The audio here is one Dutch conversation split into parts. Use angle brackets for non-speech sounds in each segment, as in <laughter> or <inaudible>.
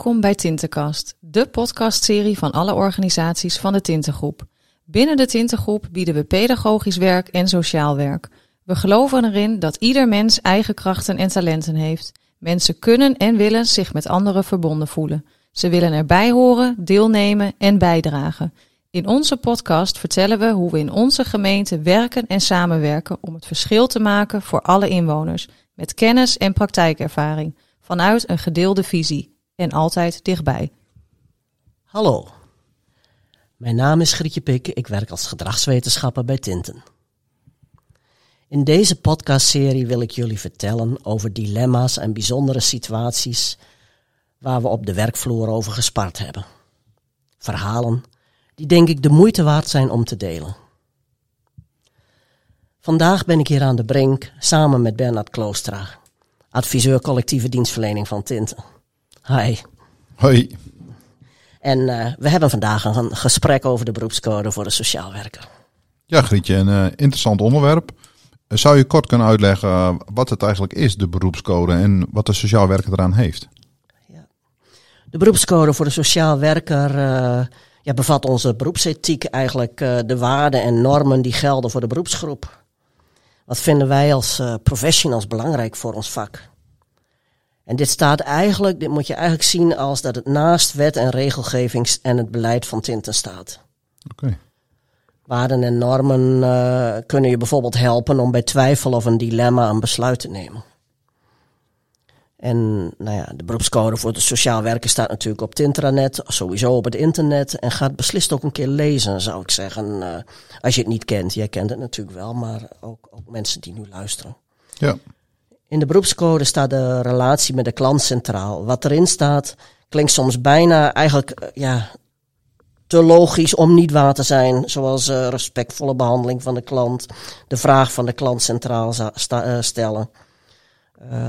Welkom bij Tintenkast, de podcastserie van alle organisaties van de Tintengroep. Binnen de Tintengroep bieden we pedagogisch werk en sociaal werk. We geloven erin dat ieder mens eigen krachten en talenten heeft. Mensen kunnen en willen zich met anderen verbonden voelen. Ze willen erbij horen, deelnemen en bijdragen. In onze podcast vertellen we hoe we in onze gemeente werken en samenwerken om het verschil te maken voor alle inwoners, met kennis en praktijkervaring, vanuit een gedeelde visie en altijd dichtbij. Hallo, mijn naam is Grietje Pik, ik werk als gedragswetenschapper bij Tinten. In deze podcastserie wil ik jullie vertellen over dilemma's en bijzondere situaties waar we op de werkvloer over gespart hebben. Verhalen die denk ik de moeite waard zijn om te delen. Vandaag ben ik hier aan de brink samen met Bernard Kloostra, adviseur collectieve dienstverlening van Tinten. Hi. Hoi. En uh, we hebben vandaag een gesprek over de beroepscode voor de sociaal werker. Ja, Grietje, een uh, interessant onderwerp. Zou je kort kunnen uitleggen wat het eigenlijk is, de beroepscode, en wat de sociaal werker eraan heeft? Ja. De beroepscode voor de sociaal werker uh, ja, bevat onze beroepsethiek, eigenlijk de waarden en normen die gelden voor de beroepsgroep. Wat vinden wij als professionals belangrijk voor ons vak? En dit staat eigenlijk, dit moet je eigenlijk zien als dat het naast wet en regelgeving en het beleid van Tinten staat. Oké. Okay. Waarden en normen uh, kunnen je bijvoorbeeld helpen om bij twijfel of een dilemma een besluit te nemen. En nou ja, de beroepscode voor de sociaal werken staat natuurlijk op het intranet, sowieso op het internet. En gaat beslist ook een keer lezen, zou ik zeggen. Uh, als je het niet kent. Jij kent het natuurlijk wel, maar ook, ook mensen die nu luisteren. Ja. In de beroepscode staat de relatie met de klant centraal. Wat erin staat klinkt soms bijna eigenlijk ja, te logisch om niet waar te zijn. Zoals uh, respectvolle behandeling van de klant, de vraag van de klant centraal sta, stellen.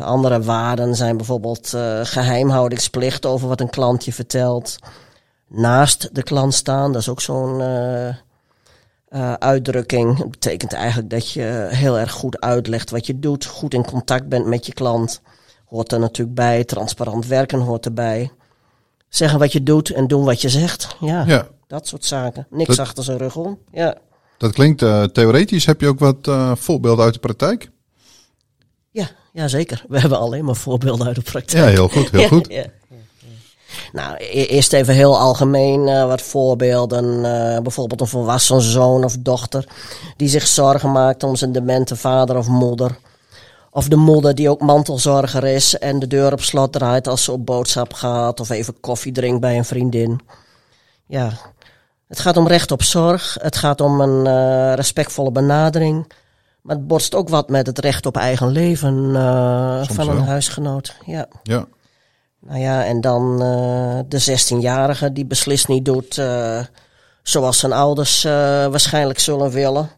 Andere waarden zijn bijvoorbeeld geheimhoudingsplicht over wat een klant je vertelt. Naast de klant staan, dat is ook zo'n uh, uitdrukking. Dat betekent eigenlijk dat je heel erg goed uitlegt wat je doet, goed in contact bent met je klant. Hoort er natuurlijk bij, transparant werken hoort erbij. Zeggen wat je doet en doen wat je zegt. Ja, ja. dat soort zaken. Niks dat, achter zijn rug om. Ja. Dat klinkt uh, theoretisch. Heb je ook wat uh, voorbeelden uit de praktijk? Ja, ja, zeker. We hebben alleen maar voorbeelden uit de praktijk. Ja, heel goed, heel <laughs> goed. ja, ja. Nou, eerst even heel algemeen uh, wat voorbeelden. Uh, bijvoorbeeld een volwassen zoon of dochter die zich zorgen maakt om zijn demente vader of moeder. Of de moeder die ook mantelzorger is en de deur op slot draait als ze op boodschap gaat of even koffie drinkt bij een vriendin. Ja, het gaat om recht op zorg. Het gaat om een uh, respectvolle benadering. Maar het borst ook wat met het recht op eigen leven van een huisgenoot. Ja. ja. Nou ja, en dan uh, de 16-jarige die beslist niet doet uh, zoals zijn ouders uh, waarschijnlijk zullen willen.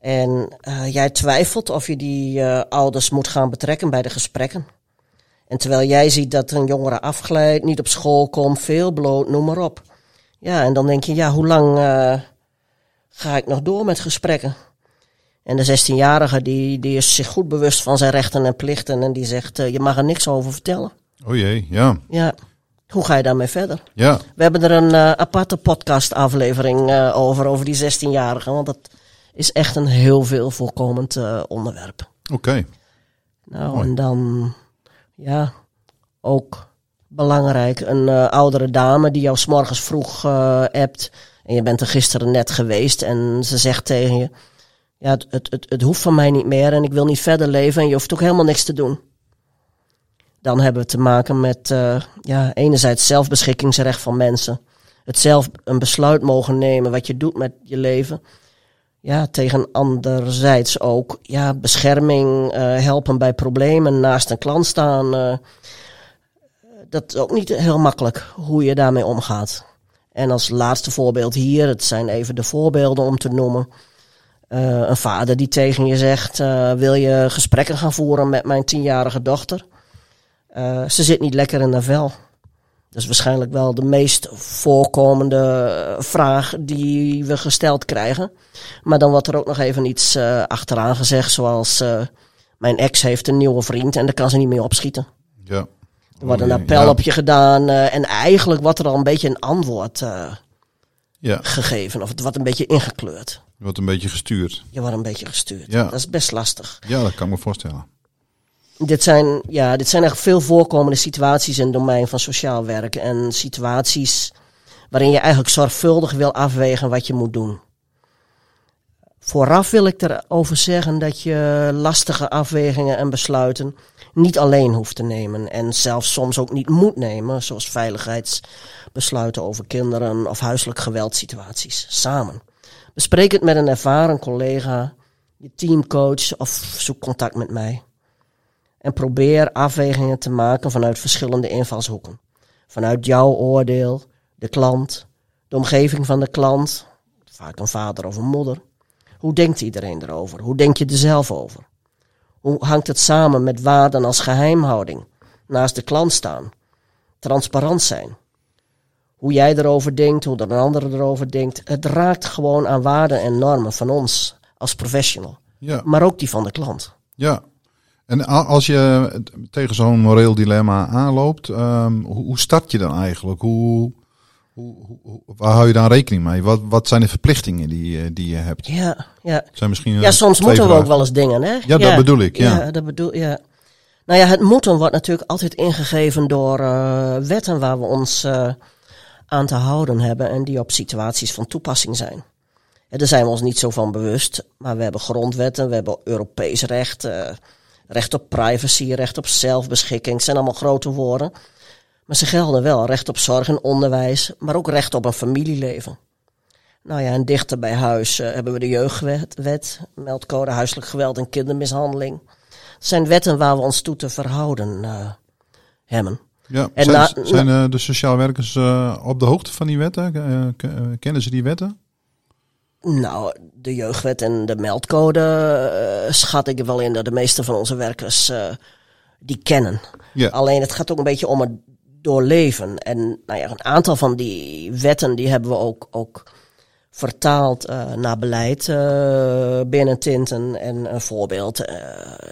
En jij twijfelt of je die ouders moet gaan betrekken bij de gesprekken. En terwijl jij ziet dat een jongere afglijdt, niet op school komt, veel bloot, noem maar op. Ja, en dan denk je, ja, hoe lang ga ik nog door met gesprekken? En de 16-jarige die, die is zich goed bewust van zijn rechten en plichten en die zegt, je mag er niks over vertellen. O jee, ja. Ja. Hoe ga je daarmee verder? Ja. We hebben er een uh, aparte podcast aflevering uh, over, over die 16-jarigen. Want dat is echt een heel veel voorkomend uh, onderwerp. Oké. Okay. Nou, Mooi. en dan, ja, ook belangrijk, een oudere dame die jou s'morgens vroeg appt. En je bent er gisteren net geweest en ze zegt tegen je... Ja, het, het, het, het hoeft van mij niet meer en ik wil niet verder leven en je hoeft ook helemaal niks te doen dan hebben we te maken met uh, ja, enerzijds zelfbeschikkingsrecht van mensen. Het zelf een besluit mogen nemen wat je doet met je leven. Ja, tegen anderzijds ook ja, bescherming, uh, helpen bij problemen, naast een klant staan. Uh, dat is ook niet heel makkelijk hoe je daarmee omgaat. En als laatste voorbeeld hier, het zijn even de voorbeelden om te noemen. een vader die tegen je zegt, wil je gesprekken gaan voeren met mijn tienjarige dochter? Uh, ze zit niet lekker in haar vel. Dat is waarschijnlijk wel de meest voorkomende vraag die we gesteld krijgen. Maar dan wordt er ook nog even iets uh, achteraan gezegd, zoals uh, mijn ex heeft een nieuwe vriend en daar kan ze niet mee opschieten. Ja, Er wordt een appel ja. op je gedaan eh, en eigenlijk wordt er al een beetje een antwoord eh, Ja, gegeven. Of het wordt een beetje ingekleurd. je wordt een beetje gestuurd. Je wordt een beetje gestuurd. Ja. Dat is best lastig. Ja, dat kan ik me voorstellen. Dit zijn, ja, dit zijn echt veel voorkomende situaties in het domein van sociaal werk. En situaties waarin je eigenlijk zorgvuldig wil afwegen wat je moet doen. Vooraf wil ik erover zeggen dat je lastige afwegingen en besluiten niet alleen hoeft te nemen. En zelfs soms ook niet moet nemen, zoals veiligheidsbesluiten over kinderen of huiselijk geweldsituaties. Samen. Bespreek het met een ervaren collega, je teamcoach of zoek contact met mij. En probeer afwegingen te maken vanuit verschillende invalshoeken. Vanuit jouw oordeel, de klant, de omgeving van de klant, vaak een vader of een moeder. Hoe denkt iedereen erover? Hoe denk je er zelf over? Hoe hangt het samen met waarden als geheimhouding, naast de klant staan, transparant zijn? Hoe jij erover denkt, hoe de een ander erover denkt. Het raakt gewoon aan waarden en normen van ons als professional, Ja, maar ook die van de klant. ja. En als je tegen zo'n moreel dilemma aanloopt, ehm, hoe, start je dan eigenlijk? Hoe, hoe, hoe- waar hou je dan rekening mee? Wat, wat zijn de verplichtingen die, je- die je hebt? Ja, ja. Zijn misschien eh, Ja, soms twee moeten we ook wel eens dingen, hè? Ja, dat bedoel ik, ja. dat bedoel, ja. Nou ja, het moeten wordt natuurlijk altijd ingegeven door eh, wetten waar we ons eh, aan te houden hebben en die op situaties van toepassing zijn. En daar zijn we ons niet zo van bewust, maar we hebben grondwetten, we hebben Europees recht, eh, recht op privacy, recht op zelfbeschikking, zijn allemaal grote woorden. Maar ze gelden wel, recht op zorg en onderwijs, maar ook recht op een familieleven. Nou ja, en dichter bij huis eh, hebben we de jeugdwet, wet, meldcode huiselijk geweld en kindermishandeling. Het zijn wetten waar we ons toe te verhouden eh, hebben. Ja, En zijn, na- zijn eh, de sociaal werkers op de hoogte van die wetten? Kennen ze die wetten? Nou, de jeugdwet en de meldcode eh, schat ik er wel in dat de meeste van onze werkers eh, die kennen. Ja. Alleen het gaat ook een beetje om het doorleven. En nou ja, een aantal van die wetten die hebben we ook, ook vertaald eh, naar beleid binnen Tinten. En een voorbeeld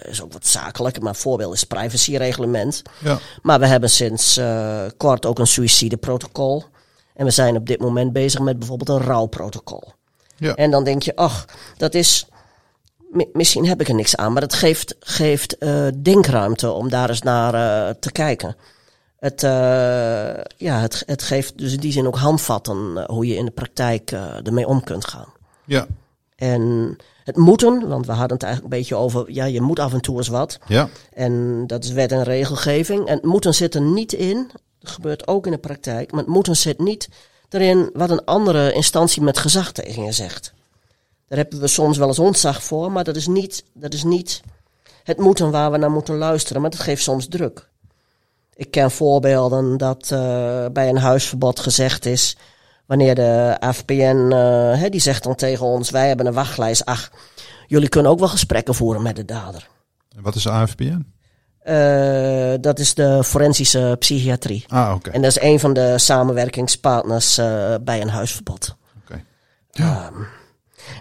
is ook wat zakelijk, maar een voorbeeld is het privacyreglement. Ja. Maar we hebben sinds kort ook een suïcideprotocol. En we zijn op dit moment bezig met bijvoorbeeld een rouwprotocol. Ja. En dan denk je, ach, dat is. mi- Misschien heb ik er niks aan, maar het geeft, geeft eh, denkruimte om daar eens naar eh, te kijken. Het, eh, ja, het, het geeft dus in die zin ook handvatten hoe je in de praktijk ermee om kunt gaan. Ja. En het moeten, want we hadden het eigenlijk een beetje over, ja, je moet af en toe eens wat. Ja. En dat is wet en regelgeving. En het moeten zit er niet in, dat gebeurt ook in de praktijk, maar het moeten zit niet erin wat een andere instantie met gezag tegen je zegt. Daar hebben we soms wel eens ontzag voor, maar dat is niet, dat is niet het moeten waar we naar moeten luisteren, maar dat geeft soms druk. Ik ken voorbeelden dat eh, bij een huisverbod gezegd is, wanneer de AFPN, eh, hè, die zegt dan tegen ons, wij hebben een wachtlijst, ach, jullie kunnen ook wel gesprekken voeren met de dader. En Wat is AFPN? Eh, dat is de forensische psychiatrie. Ah, oké. En dat is een van de samenwerkingspartners eh, bij een huisverbod. Oké.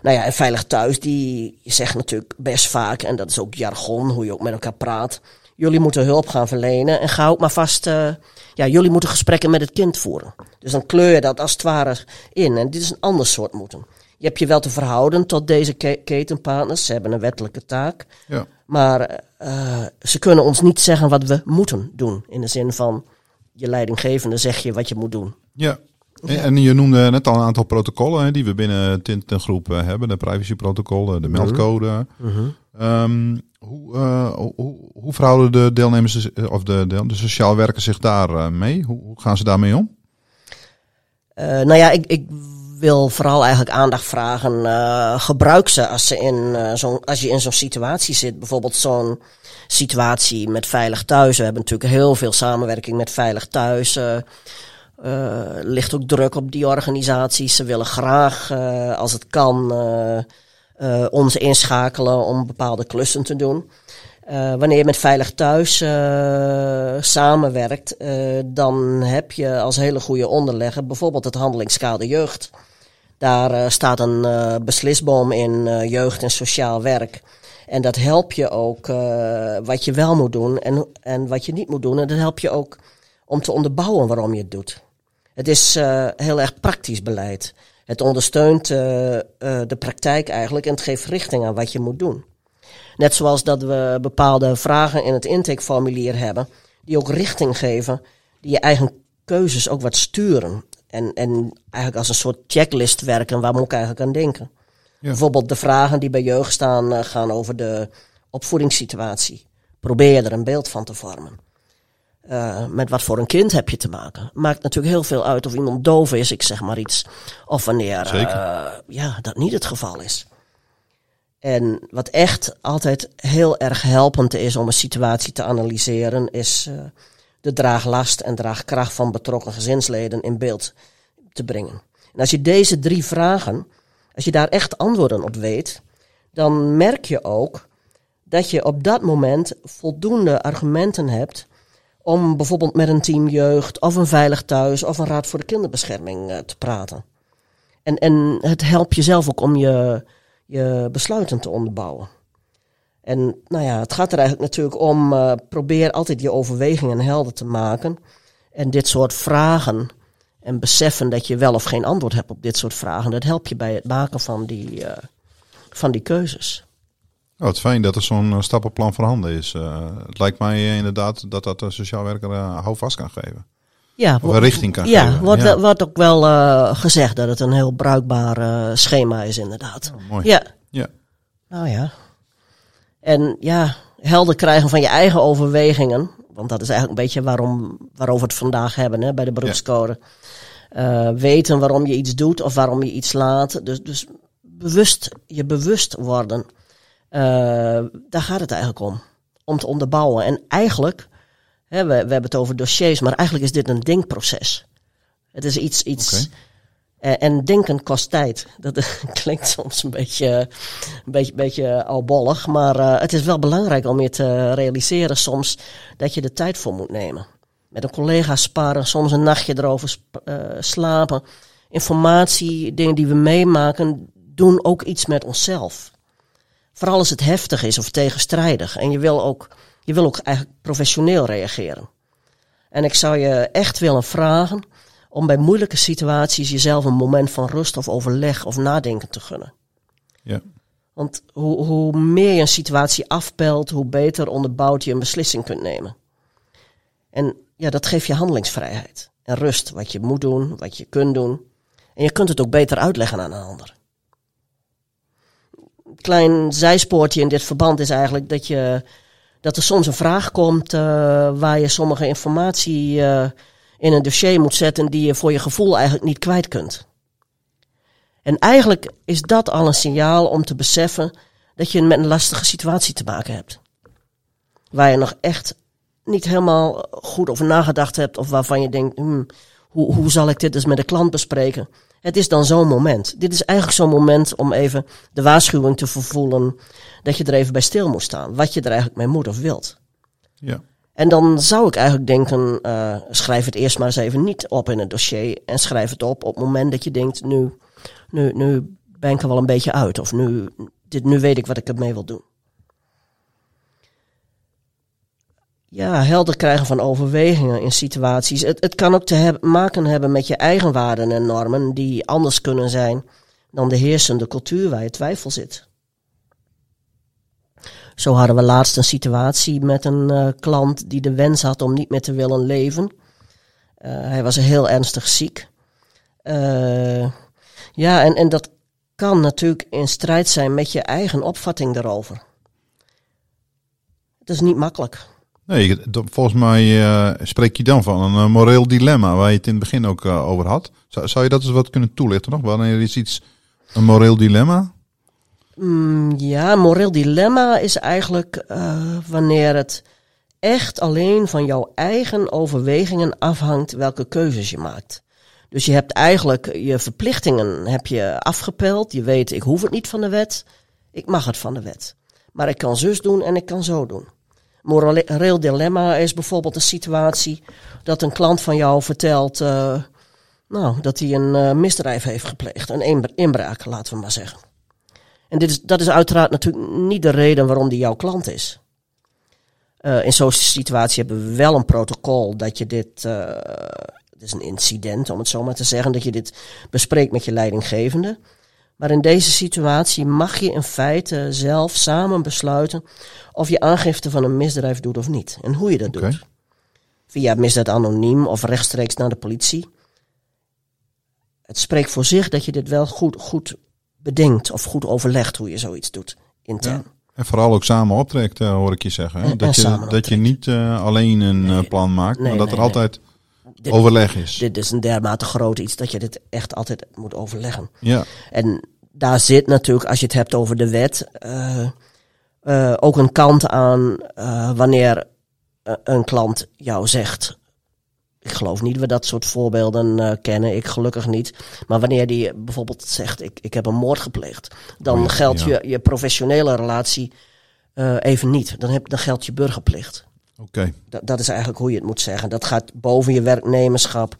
Nou ja, en Veilig Thuis, die zegt natuurlijk best vaak, en dat is ook jargon, hoe je ook met elkaar praat. Jullie moeten hulp gaan verlenen en ga ook maar vast, eh, ja, jullie moeten gesprekken met het kind voeren. Dus dan kleur je dat als het ware in. En dit is een ander soort moeten. Je hebt je wel te verhouden tot deze ke- ketenpartners. Ze hebben een wettelijke taak. Ja. Maar eh, ze kunnen ons niet zeggen wat we moeten doen. In de zin van, je leidinggevende zeg je wat je moet doen. Ja. En, en je noemde net al een aantal protocollen hè, die we binnen Tintengroep eh, hebben. De privacyprotocollen, de meldcode. Ehm, hoe, eh, hoe, hoe- hoe verhouden de deelnemers, of de, de, de sociaal werkers zich daar mee? Hoe, hoe gaan ze daarmee om? Nou ja, ik, ik wil vooral eigenlijk aandacht vragen. eh, gebruik ze als, ze in, eh, zo'n, als je in zo'n situatie zit. Bijvoorbeeld zo'n situatie met Veilig Thuis. We hebben natuurlijk heel veel samenwerking met Veilig Thuis. eh, ligt ook druk op die organisaties. Ze willen graag, als het kan, ons inschakelen om bepaalde klussen te doen. Wanneer je met Veilig Thuis samenwerkt, dan heb je als hele goede onderlegger bijvoorbeeld het handelingskader jeugd. Daar eh, staat een eh, beslisboom in eh, jeugd en sociaal werk. En dat helpt je ook wat je wel moet doen en, en wat je niet moet doen. En dat helpt je ook om te onderbouwen waarom je het doet. Het is heel erg praktisch beleid. Het ondersteunt de praktijk eigenlijk en het geeft richting aan wat je moet doen. Net zoals dat we bepaalde vragen in het intakeformulier hebben, die ook richting geven, die je eigen keuzes ook wat sturen. En, en eigenlijk als een soort checklist werken, waar moet ik eigenlijk aan denken? Ja. Bijvoorbeeld de vragen die bij jeugd staan, uh, gaan over de opvoedingssituatie. Probeer er een beeld van te vormen. Uh, met wat voor een kind heb je te maken. Maakt natuurlijk heel veel uit of iemand doof is, ik zeg maar iets. Of wanneer uh, ja, dat niet het geval is. En wat echt altijd heel erg helpend is om een situatie te analyseren, is de draaglast en draagkracht van betrokken gezinsleden in beeld te brengen. En als je deze drie vragen, als je daar echt antwoorden op weet, dan merk je ook dat je op dat moment voldoende argumenten hebt om bijvoorbeeld met een team jeugd of een veilig thuis of een raad voor de kinderbescherming uh, te praten. En, en het helpt jezelf ook om je, je besluiten te onderbouwen. En nou ja, het gaat er eigenlijk natuurlijk om, uh, probeer altijd je overwegingen helder te maken. En dit soort vragen en beseffen dat je wel of geen antwoord hebt op dit soort vragen, dat helpt je bij het maken van die, uh, van die keuzes. Oh, het fijn dat er zo'n stappenplan voorhanden is. Uh, het lijkt mij inderdaad dat dat de sociaal werker houvast kan geven. Ja, of een richting kan ja, geven. Wordt, ja, wordt ook wel gezegd dat het een heel bruikbaar schema is inderdaad. Oh, mooi. Ja. ja. Nou ja. En ja, helder krijgen van je eigen overwegingen. Want dat is eigenlijk een beetje waarom, waarover we het vandaag hebben hè, bij de beroepscode. Ja. weten waarom je iets doet of waarom je iets laat. Dus, dus bewust, je bewust worden. Uh, daar gaat het eigenlijk om. Om te onderbouwen. En eigenlijk, hè, we, we hebben het over dossiers, maar eigenlijk is dit een denkproces. Het is iets. iets okay. Uh, en denken kost tijd. Dat <laughs> klinkt soms een beetje, een beetje, beetje albollig, maar uh, het is wel belangrijk om je te realiseren soms dat je de tijd voor moet nemen. Met een collega sparen, soms een nachtje erover slapen. Informatie, dingen die we meemaken, doen ook iets met onszelf. Vooral als het heftig is of tegenstrijdig. En je wil ook, je wil ook eigenlijk professioneel reageren. En ik zou je echt willen vragen om bij moeilijke situaties jezelf een moment van rust of overleg of nadenken te gunnen. Ja. Want hoe, hoe meer je een situatie afpelt, hoe beter onderbouwd je een beslissing kunt nemen. En ja, dat geeft je handelingsvrijheid en rust, wat je moet doen, wat je kunt doen. En je kunt het ook beter uitleggen aan een ander klein zijspoortje in dit verband is eigenlijk dat, je, dat er soms een vraag komt uh, waar je sommige informatie uh, in een dossier moet zetten die je voor je gevoel eigenlijk niet kwijt kunt. En eigenlijk is dat al een signaal om te beseffen dat je met een lastige situatie te maken hebt. Waar je nog echt niet helemaal goed over nagedacht hebt of waarvan je denkt, hmm, hoe, hoe zal ik dit eens met de klant bespreken? Het is dan zo'n moment. Dit is eigenlijk zo'n moment om even de waarschuwing te vervoelen dat je er even bij stil moet staan. Wat je er eigenlijk mee moet of wilt. Ja. En dan zou ik eigenlijk denken, uh, schrijf het eerst maar eens even niet op in het dossier. En schrijf het op op het moment dat je denkt, nu, nu, nu ben ik er wel een beetje uit. Of nu, dit, nu weet ik wat ik ermee wil doen. ja, helder krijgen van overwegingen in situaties. Het, het kan ook te maken hebben met je eigen waarden en normen die anders kunnen zijn dan de heersende cultuur waar je twijfel zit. Zo hadden we laatst een situatie met een uh, klant die de wens had om niet meer te willen leven. Uh, hij was heel ernstig ziek. Uh, ja, en, en dat kan natuurlijk in strijd zijn met je eigen opvatting daarover. Het is niet makkelijk. Nee, volgens mij spreek je dan van een moreel dilemma waar je het in het begin ook over had. Zou, zou je dat eens wat kunnen toelichten nog? Wanneer is iets een moreel dilemma? Mm, ja, moreel dilemma is eigenlijk wanneer het echt alleen van jouw eigen overwegingen afhangt welke keuzes je maakt. Dus je hebt eigenlijk je verplichtingen heb je afgepeld. Je weet, ik hoef het niet van de wet. Ik mag het van de wet. Maar ik kan zus doen en ik kan zo doen moreel dilemma is bijvoorbeeld een situatie dat een klant van jou vertelt uh, nou, dat hij een uh, misdrijf heeft gepleegd, een inbraak, laten we maar zeggen. En dit is, dat is uiteraard natuurlijk niet de reden waarom die jouw klant is. Uh, in zo'n situatie hebben we wel een protocol dat je dit, uh, het is een incident om het zo maar te zeggen, dat je dit bespreekt met je leidinggevende. Maar in deze situatie mag je in feite zelf samen besluiten of je aangifte van een misdrijf doet of niet. En hoe je dat okay. doet. Via misdaad anoniem of rechtstreeks naar de politie. Het spreekt voor zich dat je dit wel goed, goed bedenkt of goed overlegt hoe je zoiets doet intern. Ja. En vooral ook samen optrekt, uh, hoor ik je zeggen. Hè? dat, je, dat je niet uh, alleen een nee, plan maakt, nee, maar dat nee, er altijd dit, overleg is. Dit is een dermate groot iets dat je dit echt altijd moet overleggen. Ja. En daar zit natuurlijk, als je het hebt over de wet, uh, ook een kant aan wanneer een klant jou zegt. Ik geloof niet we dat soort voorbeelden kennen, ik gelukkig niet. Maar wanneer die bijvoorbeeld zegt, ik, ik heb een moord gepleegd, dan geldt ja. je, je professionele relatie even niet. Dan, heb, dan geldt je burgerplicht. Oké. Dat, dat is eigenlijk hoe je het moet zeggen. Dat gaat boven je werknemerschap.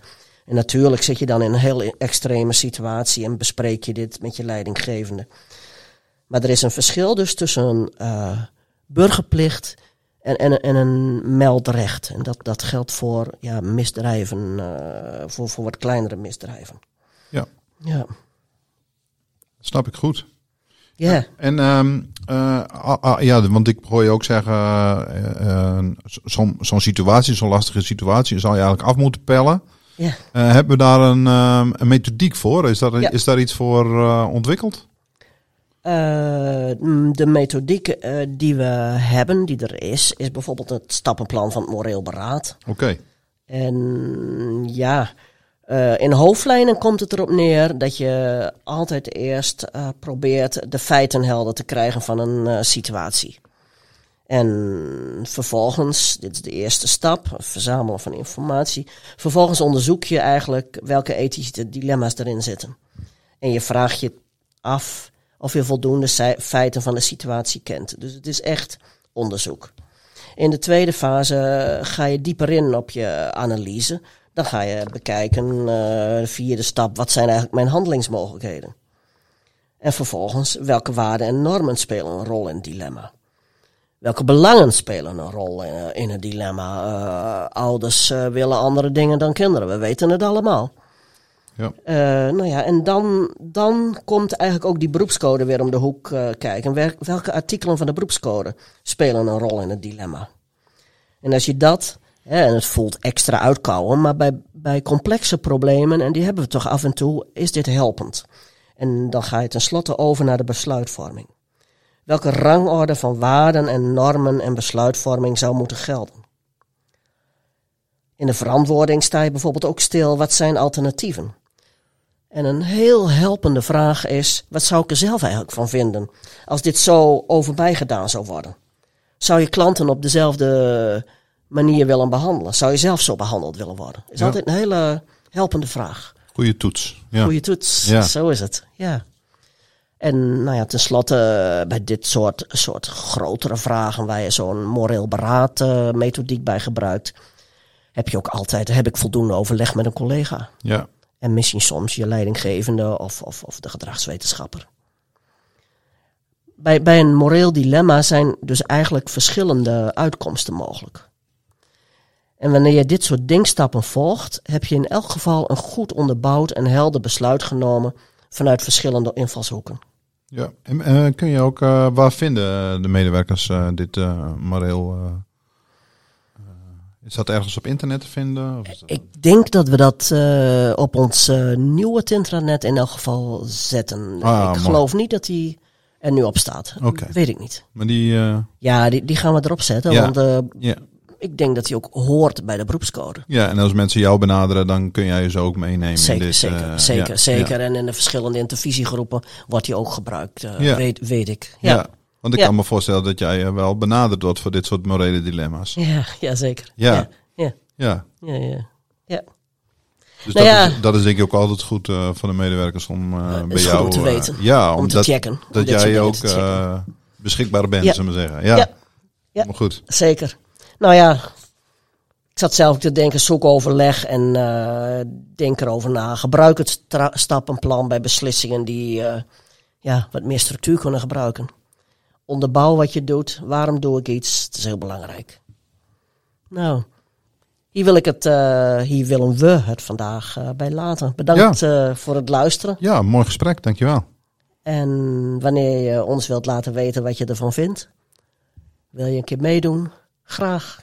En natuurlijk zit je dan in een heel extreme situatie en bespreek je dit met je leidinggevende. Maar er is een verschil dus tussen een uh, burgerplicht en, en, en een meldrecht. En dat, dat geldt voor ja, misdrijven, uh, voor, voor wat kleinere misdrijven. Ja. Ja. Snap ik goed. Ja. En um, uh, uh, ja, want ik hoor je ook zeggen, uh, zo'n zo'n situatie, zo'n lastige situatie, zou je eigenlijk af moeten pellen. Ja. hebben we daar een, een, methodiek voor? Is, daar, ja. is daar iets voor ontwikkeld? De methodiek die we hebben, die er is, is bijvoorbeeld het stappenplan van het moreel beraad. Oké. Okay. En ja, uh, in hoofdlijnen komt het erop neer dat je altijd eerst probeert de feiten helder te krijgen van een situatie. En vervolgens, dit is de eerste stap, verzamelen van informatie. Vervolgens onderzoek je eigenlijk welke ethische dilemma's erin zitten. En je vraagt je af of je voldoende feiten van de situatie kent. Dus het is echt onderzoek. In de tweede fase ga je dieper in op je analyse. Dan ga je bekijken, uh, de stap, wat zijn eigenlijk mijn handelingsmogelijkheden? En vervolgens, welke waarden en normen spelen een rol in het dilemma? Welke belangen spelen een rol in, uh, in het dilemma? Ouders willen andere dingen dan kinderen, we weten het allemaal. Ja. nou ja, en dan, dan komt eigenlijk ook die beroepscode weer om de hoek kijken. Welke artikelen van de beroepscode spelen een rol in het dilemma? En als je dat en het voelt extra uitkouwen, maar bij, bij complexe problemen, en die hebben we toch af en toe, is dit helpend. En dan ga je tenslotte over naar de besluitvorming. Welke rangorde van waarden en normen en besluitvorming zou moeten gelden? In de verantwoording sta je bijvoorbeeld ook stil, wat zijn alternatieven? En een heel helpende vraag is, wat zou ik er zelf eigenlijk van vinden als dit zo overbij gedaan zou worden? Zou je klanten op dezelfde manier willen behandelen? Zou je zelf zo behandeld willen worden? Is ja. altijd een hele helpende vraag. Goeie toets. Ja. Goeie toets, ja. zo is het. Ja. En nou ja, tenslotte uh, bij dit soort, soort grotere vragen waar je zo'n moreel beraad uh, methodiek bij gebruikt, heb je ook altijd, heb ik voldoende overleg met een collega. Ja. En misschien soms je leidinggevende of, of, of de gedragswetenschapper. Bij, bij een moreel dilemma zijn dus eigenlijk verschillende uitkomsten mogelijk. En wanneer je dit soort denkstappen volgt, heb je in elk geval een goed onderbouwd en helder besluit genomen vanuit verschillende invalshoeken. Ja, en uh, kun je ook, uh, waar vinden de medewerkers uh, dit moreel? Is dat ergens op internet te vinden? Of Ik denk dat we dat op ons nieuwe intranet in elk geval zetten. Ah, Ik geloof niet dat die er nu op staat. Okay. Weet ik niet. Maar die... Ja, die, die gaan we erop zetten. Ja. Want ja ik denk dat hij ook hoort bij de beroepscode. Ja, en als mensen jou benaderen, dan kun jij ze ook meenemen. Zeker, in dit, zeker, zeker, ja, zeker. En in de verschillende intervisiegroepen wordt hij ook gebruikt, Ja. weet, weet ik. Ja. Want ik Ja. kan me voorstellen dat jij eh, wel benaderd wordt voor dit soort morele dilemma's. ja, ja zeker. Ja. ja, ja, Ja, ja. ja. dus Nou dat, ja. is, dat is denk ik ook altijd goed eh voor de medewerkers om eh, bij jou... om te weten. ja, Om te omdat checken. om dat jij ook beschikbaar bent, zullen we zeggen. Ja, Ja. Maar goed. Zeker. Nou ja, ik zat zelf te denken, zoek overleg en eh denk erover na. Gebruik het stappenplan bij beslissingen die, ja, wat meer structuur kunnen gebruiken. Onderbouw wat je doet. Waarom doe ik iets? Het is heel belangrijk. Nou, hier, wil ik het, uh, hier willen we het vandaag uh, bij laten. Bedankt ja. uh, voor het luisteren. Ja, mooi gesprek. Dankjewel. En wanneer je ons wilt laten weten wat je ervan vindt, wil je een keer meedoen? Graag.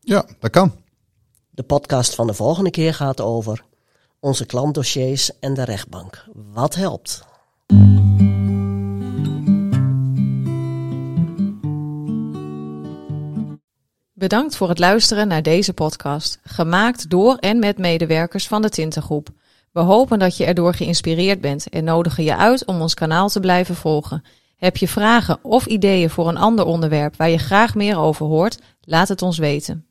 Ja, dat kan. De podcast van de volgende keer gaat over onze klantdossiers en de rechtbank. Wat helpt? Bedankt voor het luisteren naar deze podcast, gemaakt door en met medewerkers van de Tintengroep. We hopen dat je erdoor geïnspireerd bent en nodigen je uit om ons kanaal te blijven volgen. Heb je vragen of ideeën voor een ander onderwerp waar je graag meer over hoort? Laat het ons weten.